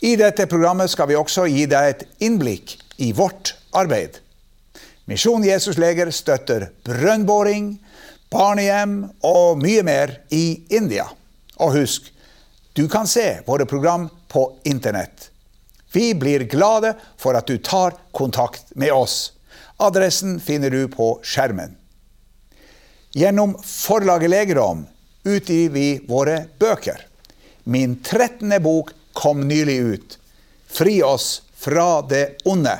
I dette programmet skal vi også gi deg et innblikk i vårt arbeid. Misjon Jesus Leger støtter brønnboring, barnehjem og mye mer i India. Og husk, du kan se våre program på internett. Vi blir glade for at du tar kontakt med oss. Adressen finner du på skjermen. Gjennom forlaget Legerom utgir vi våre bøker. Min 13. bok kom nylig ut. Fri oss fra det onde.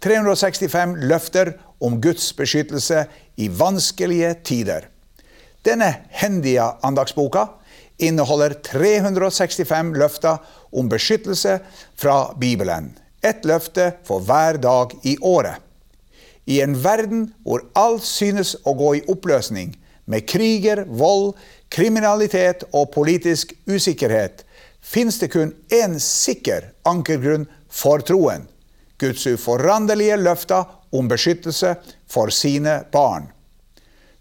365 løfter om Guds beskyttelse i vanskelige tider. Denne hendige andagsboka inneholder 365 løfter om beskyttelse fra Bibelen. Ett løfte for hver dag i året. I en verden hvor alt synes å gå i oppløsning, med kriger, vold, kriminalitet og politisk usikkerhet, fins det kun én sikker ankergrunn for troen. Guds uforanderlige løfter om beskyttelse for sine barn.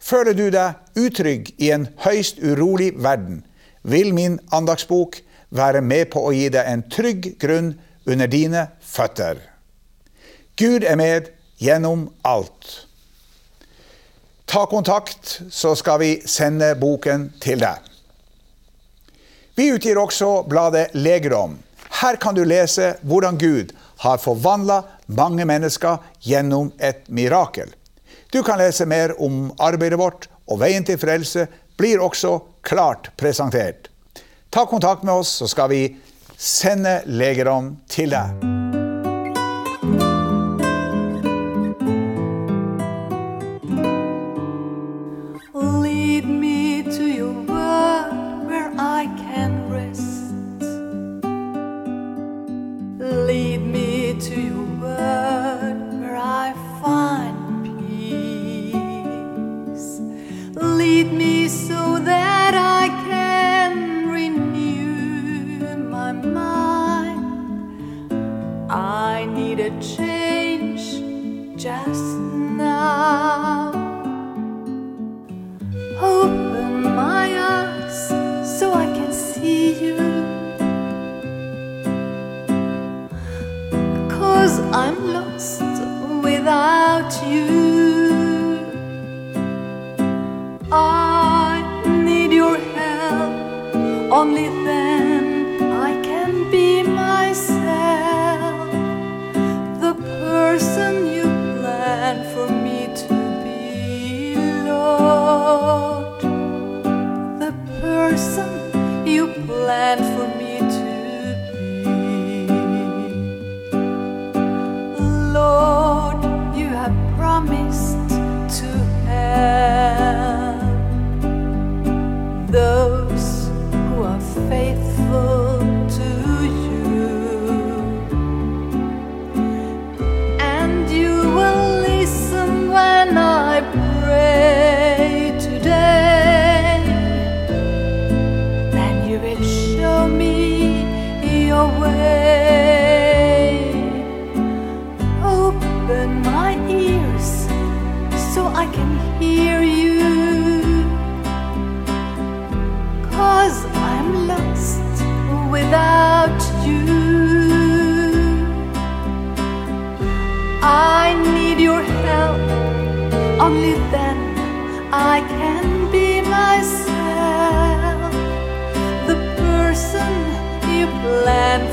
Føler du deg utrygg i en høyst urolig verden, vil min andagsbok være med på å gi deg en trygg grunn under dine føtter. Gud er med gjennom alt. Ta kontakt, så skal vi sende boken til deg. Vi utgir også bladet Legerom. Her kan du lese hvordan Gud har forvandla mange mennesker gjennom et mirakel. Du kan lese mer om arbeidet vårt, og veien til frelse blir også klart presentert. Ta kontakt med oss, så skal vi sende legerom til deg. change just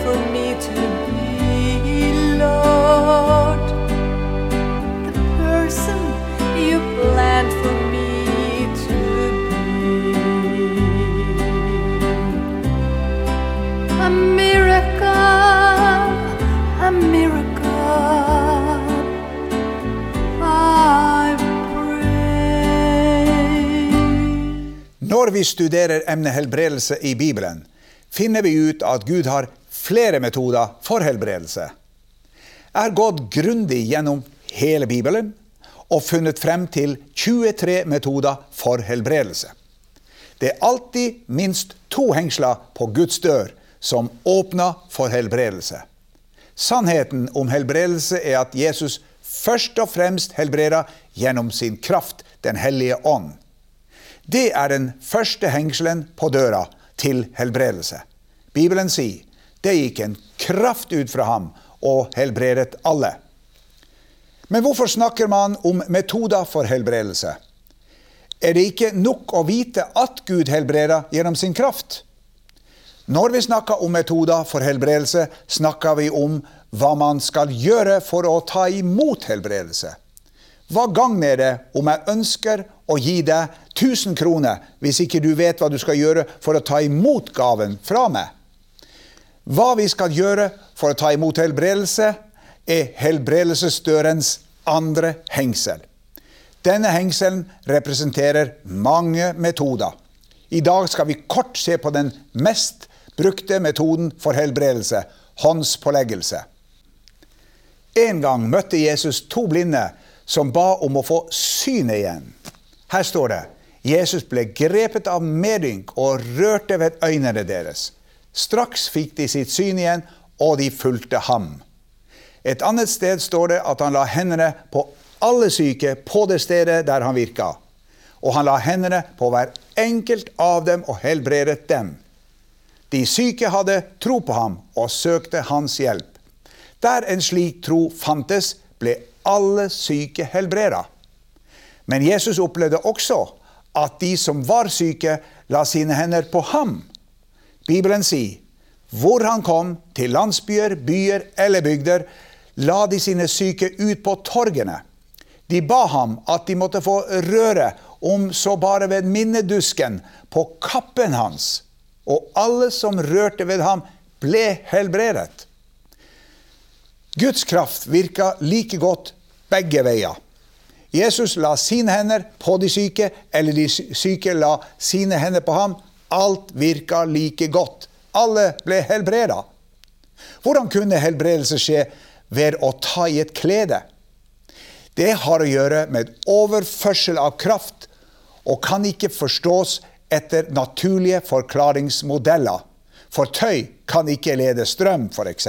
for me to be, Lord. The person you planned for me to be. A miracle, a miracle. Når vi studerer emnet helbredelse i Bibelen, finner vi ut at Gud har flere metoder for helbredelse. Jeg har gått grundig gjennom hele Bibelen og funnet frem til 23 metoder for helbredelse. Det er alltid minst to hengsler på Guds dør som åpner for helbredelse. Sannheten om helbredelse er at Jesus først og fremst helbreder gjennom sin kraft, Den hellige ånd. Det er den første hengselen på døra til helbredelse. Bibelen sier det gikk en kraft ut fra ham og helbredet alle. Men hvorfor snakker man om metoder for helbredelse? Er det ikke nok å vite at Gud helbreder gjennom sin kraft? Når vi snakker om metoder for helbredelse, snakker vi om hva man skal gjøre for å ta imot helbredelse. Hva gagner det om jeg ønsker å gi deg 1000 kroner hvis ikke du vet hva du skal gjøre for å ta imot gaven fra meg? Hva vi skal gjøre for å ta imot helbredelse, er helbredelsesdørens andre hengsel. Denne hengselen representerer mange metoder. I dag skal vi kort se på den mest brukte metoden for helbredelse håndspåleggelse. En gang møtte Jesus to blinde som ba om å få synet igjen. Her står det Jesus ble grepet av medynk og rørte ved øynene deres. Straks fikk de sitt syn igjen, og de fulgte ham. Et annet sted står det at han la hendene på alle syke på det stedet der han virka. Og han la hendene på hver enkelt av dem og helbredet dem. De syke hadde tro på ham og søkte hans hjelp. Der en slik tro fantes, ble alle syke helbreda. Men Jesus opplevde også at de som var syke, la sine hender på ham Bibelen sier hvor han kom, til landsbyer, byer eller bygder, la de sine syke ut på torgene. De ba ham at de måtte få røre, om så bare ved minnedusken, på kappen hans. Og alle som rørte ved ham, ble helbredet. Guds kraft virka like godt begge veier. Jesus la sine hender på de syke, eller de syke la sine hender på ham. Alt virka like godt. Alle ble helbreda. Hvordan kunne helbredelse skje ved å ta i et klede? Det har å gjøre med overførsel av kraft og kan ikke forstås etter naturlige forklaringsmodeller. For tøy kan ikke lede strøm, f.eks.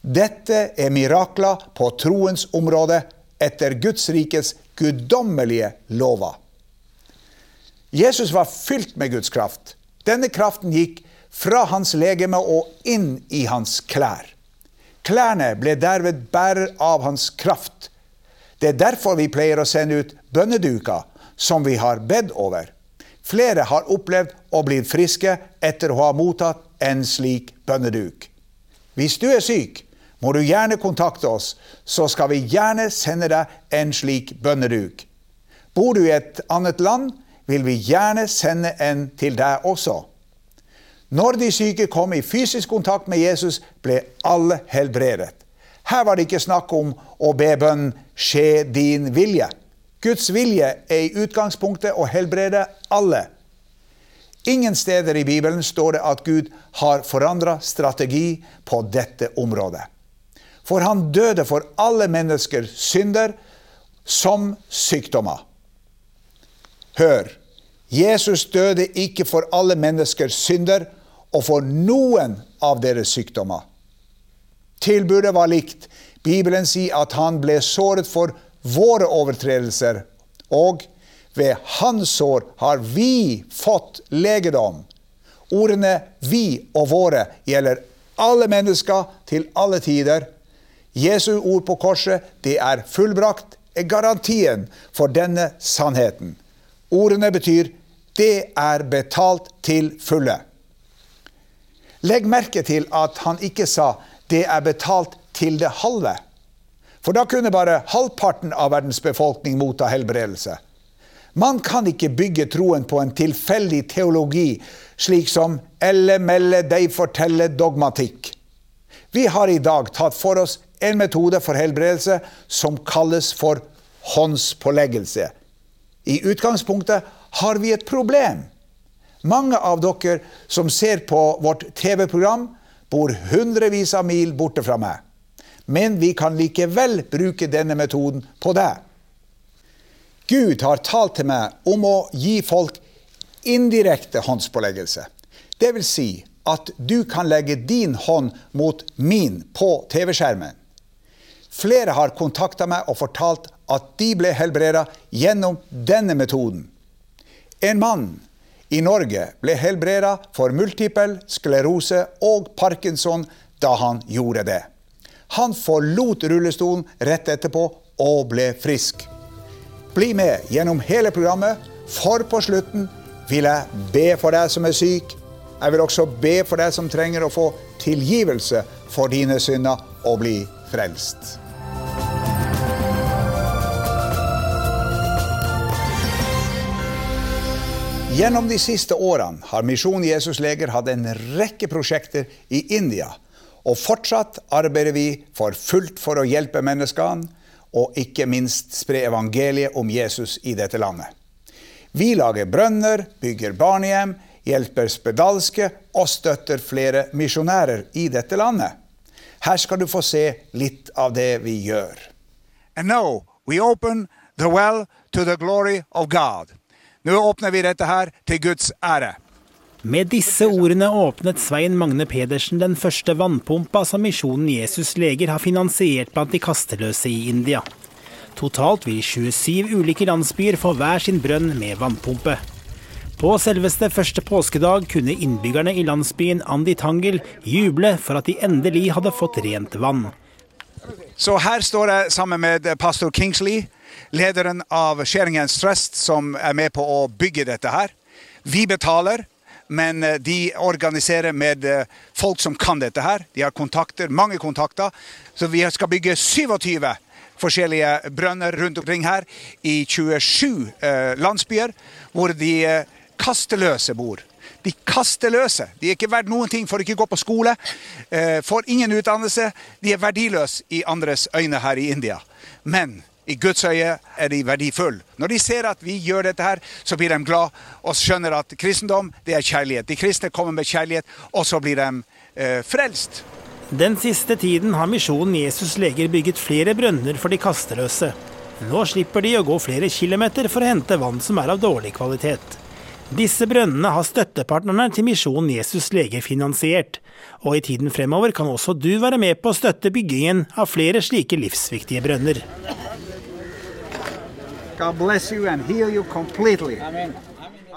Dette er mirakler på troens område etter Guds rikes guddommelige lover. Jesus var fylt med Guds kraft. Denne kraften gikk fra hans legeme og inn i hans klær. Klærne ble derved bærer av hans kraft. Det er derfor vi pleier å sende ut bønneduker som vi har bedt over. Flere har opplevd å bli friske etter å ha mottatt en slik bønneduk. Hvis du er syk, må du gjerne kontakte oss, så skal vi gjerne sende deg en slik bønneduk. Bor du i et annet land, vil vi gjerne sende en til deg også. Når de syke kom i fysisk kontakt med Jesus, ble alle helbredet. Her var det ikke snakk om å be bønnen 'skje din vilje'. Guds vilje er i utgangspunktet å helbrede alle. Ingen steder i Bibelen står det at Gud har forandra strategi på dette området. For han døde for alle menneskers synder som sykdommer. Hør, Jesus døde ikke for alle menneskers synder og for noen av deres sykdommer. Tilbudet var likt. Bibelen sier at han ble såret for våre overtredelser, og ved hans sår har vi fått legedom. Ordene 'vi' og 'våre' gjelder alle mennesker til alle tider. Jesu ord på korset, det er fullbrakt, er garantien for denne sannheten. Ordene betyr 'det er betalt til fulle'. Legg merke til at han ikke sa 'det er betalt til det halve'. For da kunne bare halvparten av verdens befolkning motta helbredelse. Man kan ikke bygge troen på en tilfeldig teologi slik som elle, melle, dei fortelle, dogmatikk. Vi har i dag tatt for oss en metode for helbredelse som kalles for håndspåleggelse. I utgangspunktet har vi et problem. Mange av dere som ser på vårt TV-program, bor hundrevis av mil borte fra meg. Men vi kan likevel bruke denne metoden på deg. Gud har talt til meg om å gi folk indirekte håndspåleggelse. Det vil si at du kan legge din hånd mot min på TV-skjermen. Flere har kontakta meg og fortalt at de ble helbreda gjennom denne metoden. En mann i Norge ble helbreda for multipel sklerose og parkinson da han gjorde det. Han forlot rullestolen rett etterpå og ble frisk. Bli med gjennom hele programmet, for på slutten vil jeg be for deg som er syk. Jeg vil også be for deg som trenger å få tilgivelse for dine synder og bli frelst. Gjennom de siste årene har Misjon Jesus Leger hatt en rekke prosjekter i India. Og fortsatt arbeider vi for fullt for å hjelpe menneskene, og ikke minst spre evangeliet om Jesus i dette landet. Vi lager brønner, bygger barnehjem, hjelper spedalske og støtter flere misjonærer i dette landet. Her skal du få se litt av det vi gjør. And now we open the well to the glory of God. Nå åpner vi dette her til Guds ære. Med disse ordene åpnet Svein Magne Pedersen den første vannpumpa som Misjonen Jesus leger har finansiert blant de kasteløse i India. Totalt vil 27 ulike landsbyer få hver sin brønn med vannpumpe. På selveste første påskedag kunne innbyggerne i landsbyen Andi Tangel juble for at de endelig hadde fått rent vann. Så her står jeg sammen med pastor Kingsley lederen av Skjæringens Stress som er med på å bygge dette her. Vi betaler, men eh, de organiserer med eh, folk som kan dette her. De har kontakter, mange kontakter. Så vi skal bygge 27 forskjellige brønner rundt omkring her i 27 eh, landsbyer, hvor de kasteløse bor. De kasteløse. De er ikke verdt noen ting, får ikke gå på skole, får ingen utdannelse. De er verdiløse i andres øyne her i India. Men i Guds øye er de verdifulle. Når de ser at vi gjør dette her, så blir de glad og skjønner at kristendom det er kjærlighet. De kristne kommer med kjærlighet, og så blir de eh, frelst. Den siste tiden har Misjonen Jesus leger bygget flere brønner for de kasteløse. Nå slipper de å gå flere kilometer for å hente vann som er av dårlig kvalitet. Disse brønnene har støttepartnerne til Misjonen Jesus leger finansiert, og i tiden fremover kan også du være med på å støtte byggingen av flere slike livsviktige brønner.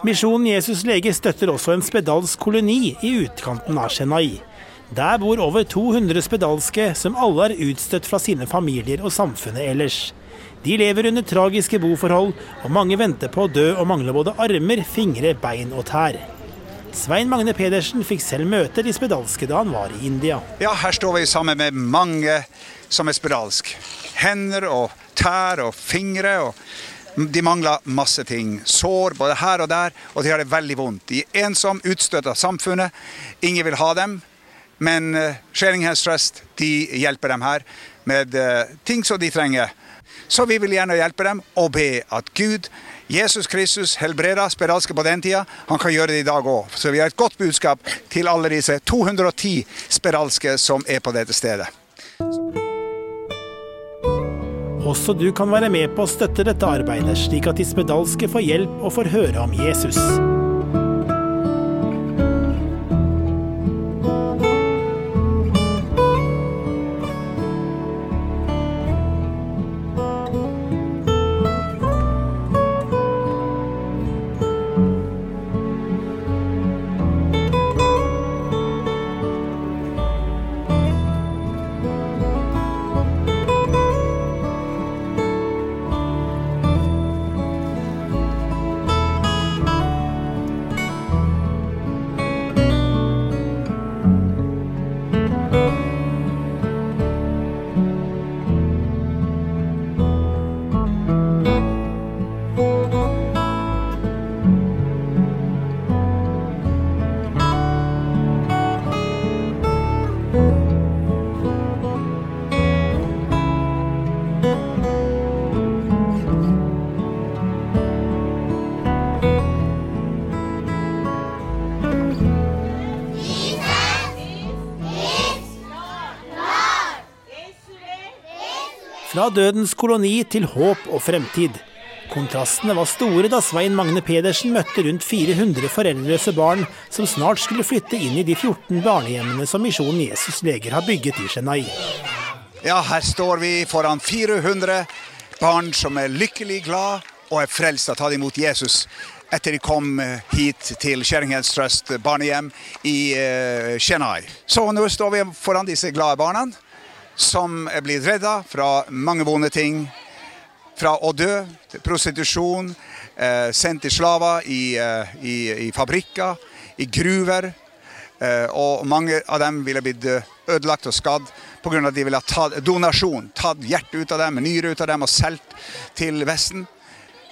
Misjonen Jesus lege støtter også en spedalsk koloni i utkanten av Chennai. Der bor over 200 spedalske som alle er utstøtt fra sine familier og samfunnet ellers. De lever under tragiske boforhold, og mange venter på å dø og mangler både armer, fingre, bein og tær. Svein Magne Pedersen fikk selv møte de spedalske da han var i India. Ja, her står vi sammen med mange som er spedalske. Hender og tær og fingre. og de mangler masse ting. Sår både her og der, og de har det veldig vondt. De er ensomme, utstøtt av samfunnet. Ingen vil ha dem. Men uh, Sharing Hands Trust de hjelper dem her med uh, ting som de trenger. Så vi vil gjerne hjelpe dem og be at Gud, Jesus Kristus, helbreder spedalske på den tida. Han kan gjøre det i dag òg. Så vi har et godt budskap til alle disse 210 spedalske som er på dette stedet. Også du kan være med på å støtte dette arbeidet, slik at de spedalske får hjelp og får høre om Jesus. Fra dødens koloni til håp og fremtid. Kontrastene var store da Svein Magne Pedersen møtte rundt 400 foreldreløse barn som snart skulle flytte inn i de 14 barnehjemmene som Misjonen Jesus Leger har bygget i Chennai. Ja, her står vi foran 400 barn som er lykkelig glad og er frelst av å ta imot Jesus etter de kom eh, hit til Sheringhans Trust barnehjem i uh, Chennai. Så nå står vi foran disse glade barna som er blitt redda fra mange vonde ting. Fra å dø til prostitusjon, eh, sendt til slaver i, eh, i, i, fabrikker, i gruver. Eh, og mange av dem ville blitt ødelagt og skadd pga. at de ville ha tatt donasjon. Tatt hjertet ut av dem, nyre ut av dem og solgt til Vesten.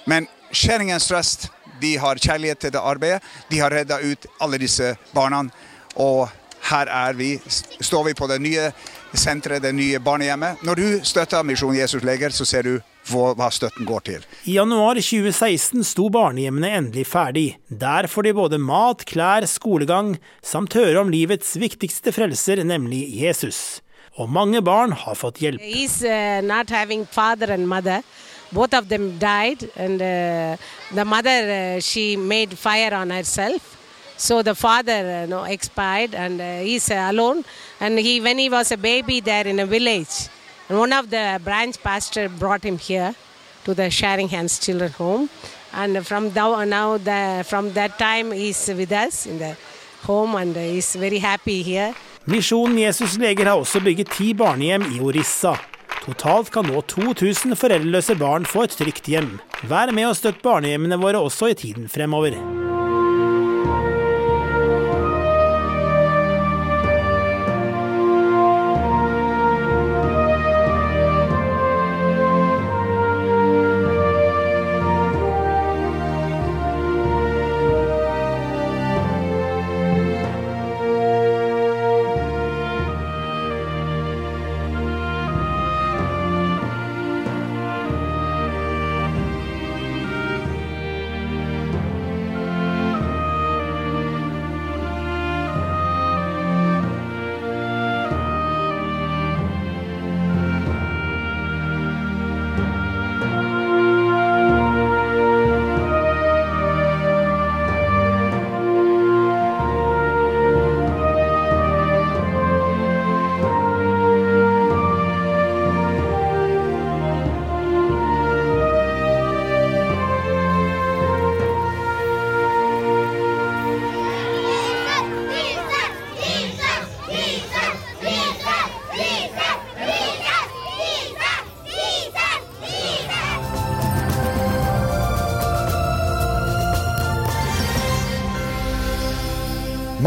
Men Skjæringens Trøst de har kjærlighet til det arbeidet. De har redda ut alle disse barna. Og her er vi, står vi på det nye senteret, det nye barnehjemmet. Når du støtter Misjon Jesus Leger, så ser du hva støtten går til. I januar 2016 sto barnehjemmene endelig ferdig. Der får de både mat, klær, skolegang, samt høre om livets viktigste frelser, nemlig Jesus. Og mange barn har fått hjelp. He's, uh, not having father and mother. Both of them died, and uh, the mother uh, she made fire on herself. So the father uh, you know, expired, and uh, he's uh, alone. And he, when he was a baby there in a village, and one of the branch pastor brought him here to the Sharing Hands Children Home. And from now, now the, from that time, he's with us in the home, and he's very happy here. Misjonen Jesus Leger har også bygget ti barnehjem i Orissa. Totalt kan nå 2000 foreldreløse barn få et trygt hjem. Vær med og støtt barnehjemmene våre også i tiden fremover.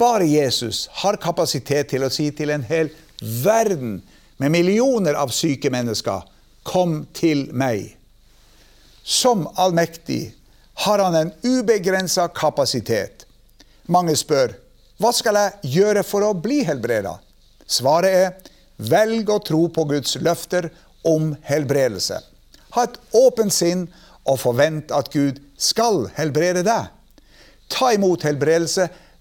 Bare Jesus har kapasitet til å si til en hel verden med millioner av syke mennesker kom til meg. Som allmektig har han en ubegrensa kapasitet. Mange spør hva skal jeg gjøre for å bli helbreda? Svaret er velg å tro på Guds løfter om helbredelse. Ha et åpent sinn og forvent at Gud skal helbrede deg. Ta imot helbredelse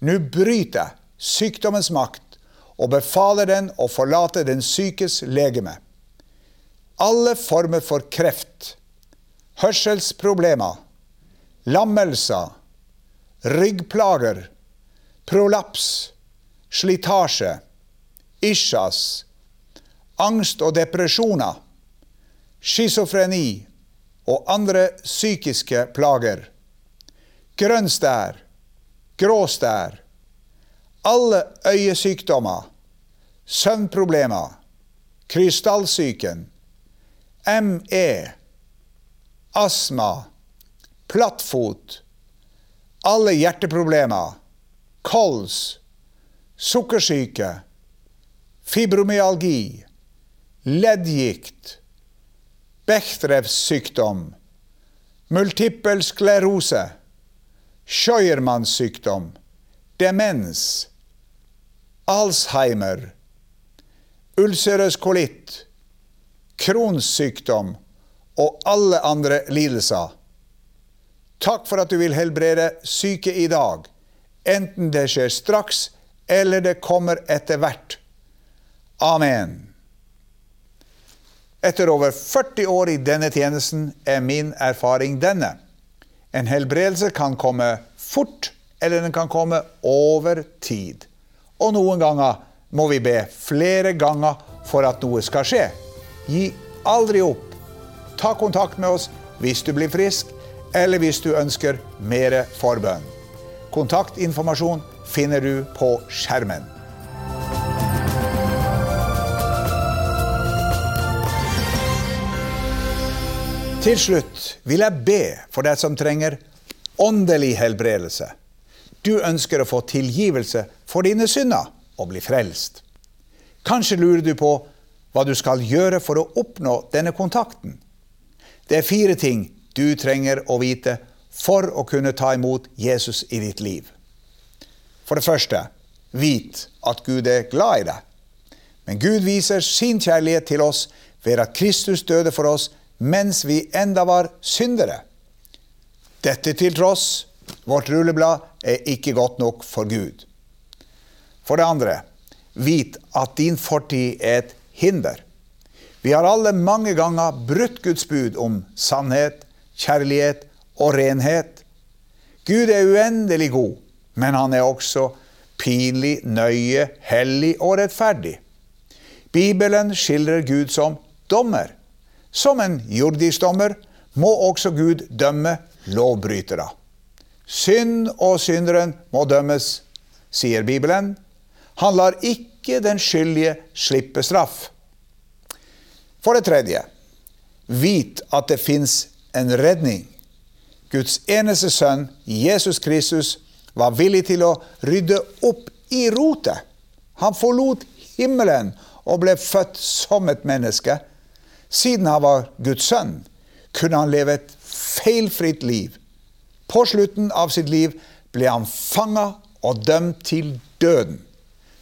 Nå bryter jeg sykdommens makt og befaler den å forlate den sykes legeme. Alle former for kreft, hørselsproblemer, lammelser, ryggplager, prolaps, slitasje, isjas, angst og depresjoner, schizofreni og andre psykiske plager, grønn stær, grå stær, alle øyesykdommer, søvnproblemer, krystallsyken, ME, astma, plattfot, alle hjerteproblemer, kols, sukkersyke, fibromyalgi, leddgikt, Bechdrevs sykdom, multippel sklerose, Scheuermanns sykdom, demens, Alzheimer, ulcerøs kolitt, Crohns sykdom og alle andre lidelser. Takk for at du vil helbrede syke i dag, enten det skjer straks eller det kommer etter hvert. Amen. Etter over 40 år i denne tjenesten er min erfaring denne. En helbredelse kan komme fort, eller den kan komme over tid. Og noen ganger må vi be flere ganger for at noe skal skje. Gi aldri opp. Ta kontakt med oss hvis du blir frisk, eller hvis du ønsker mer forbønn. Kontaktinformasjon finner du på skjermen. Til slutt vil jeg be for deg som trenger åndelig helbredelse. Du ønsker å få tilgivelse for dine synder og bli frelst. Kanskje lurer du på hva du skal gjøre for å oppnå denne kontakten. Det er fire ting du trenger å vite for å kunne ta imot Jesus i ditt liv. For det første, vit at Gud er glad i deg. Men Gud viser sin kjærlighet til oss ved at Kristus døde for oss mens vi enda var syndere. Dette til tross, vårt rulleblad er ikke godt nok for Gud. For det andre, vit at din fortid er et hinder. Vi har alle mange ganger brutt Guds bud om sannhet, kjærlighet og renhet. Gud er uendelig god, men han er også pinlig, nøye, hellig og rettferdig. Bibelen skildrer Gud som dommer. Som en jordisk dommer må også Gud dømme lovbrytere. Synd og synderen må dømmes, sier Bibelen. Han lar ikke den skyldige slippe straff. For det tredje, vit at det fins en redning. Guds eneste sønn, Jesus Kristus, var villig til å rydde opp i rotet. Han forlot himmelen og ble født som et menneske siden han var Guds sønn, kunne han leve et feilfritt liv. På slutten av sitt liv ble han fanga og dømt til døden,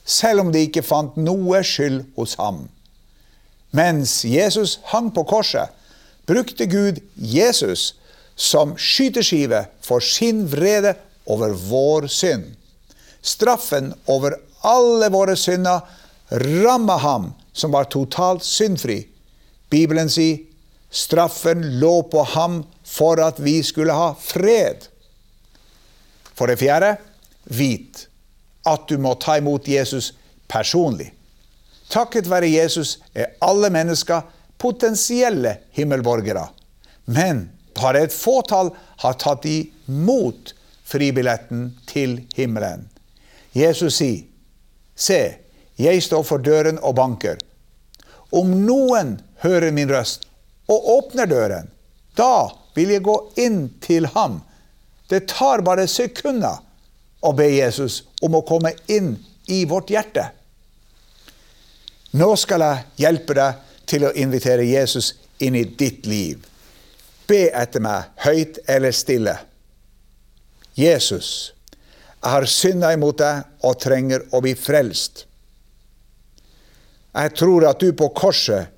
selv om de ikke fant noe skyld hos ham. Mens Jesus hang på korset, brukte Gud Jesus som skyteskive for sin vrede over vår synd. Straffen over alle våre synder ramma ham som var totalt syndfri Bibelen sier straffen lå på ham for at vi skulle ha fred. For det fjerde, vit at du må ta imot Jesus personlig. Takket være Jesus er alle mennesker potensielle himmelborgere. Men bare et fåtall har tatt imot fribilletten til himmelen. Jesus sier, Se, jeg står for døren og banker. Om noen hører min røst og åpner døren, da vil jeg gå inn til ham. Det tar bare sekunder å be Jesus om å komme inn i vårt hjerte. Nå skal jeg hjelpe deg til å invitere Jesus inn i ditt liv. Be etter meg, høyt eller stille. Jesus, jeg har synda imot deg og trenger å bli frelst. Jeg tror at du på korset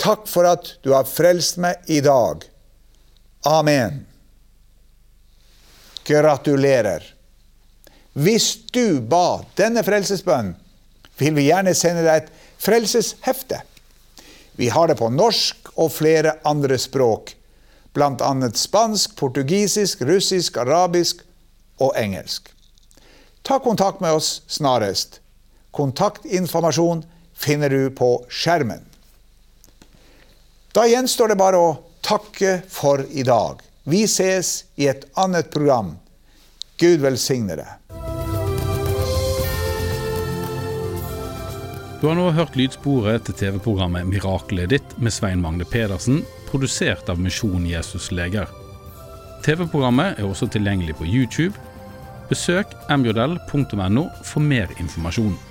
Takk for at du har frelst meg i dag. Amen. Gratulerer. Hvis du ba denne frelsesbønnen, vil vi gjerne sende deg et frelseshefte. Vi har det på norsk og flere andre språk, bl.a. spansk, portugisisk, russisk, arabisk og engelsk. Ta kontakt med oss snarest. Kontaktinformasjon finner du på skjermen. Da gjenstår det bare å takke for i dag. Vi ses i et annet program. Gud velsigne deg. Du har nå hørt lydsporet til TV-programmet 'Miraklet ditt' med Svein Magne Pedersen, produsert av Misjon Jesus Leger. TV-programmet er også tilgjengelig på YouTube. Besøk mjodell.no for mer informasjon.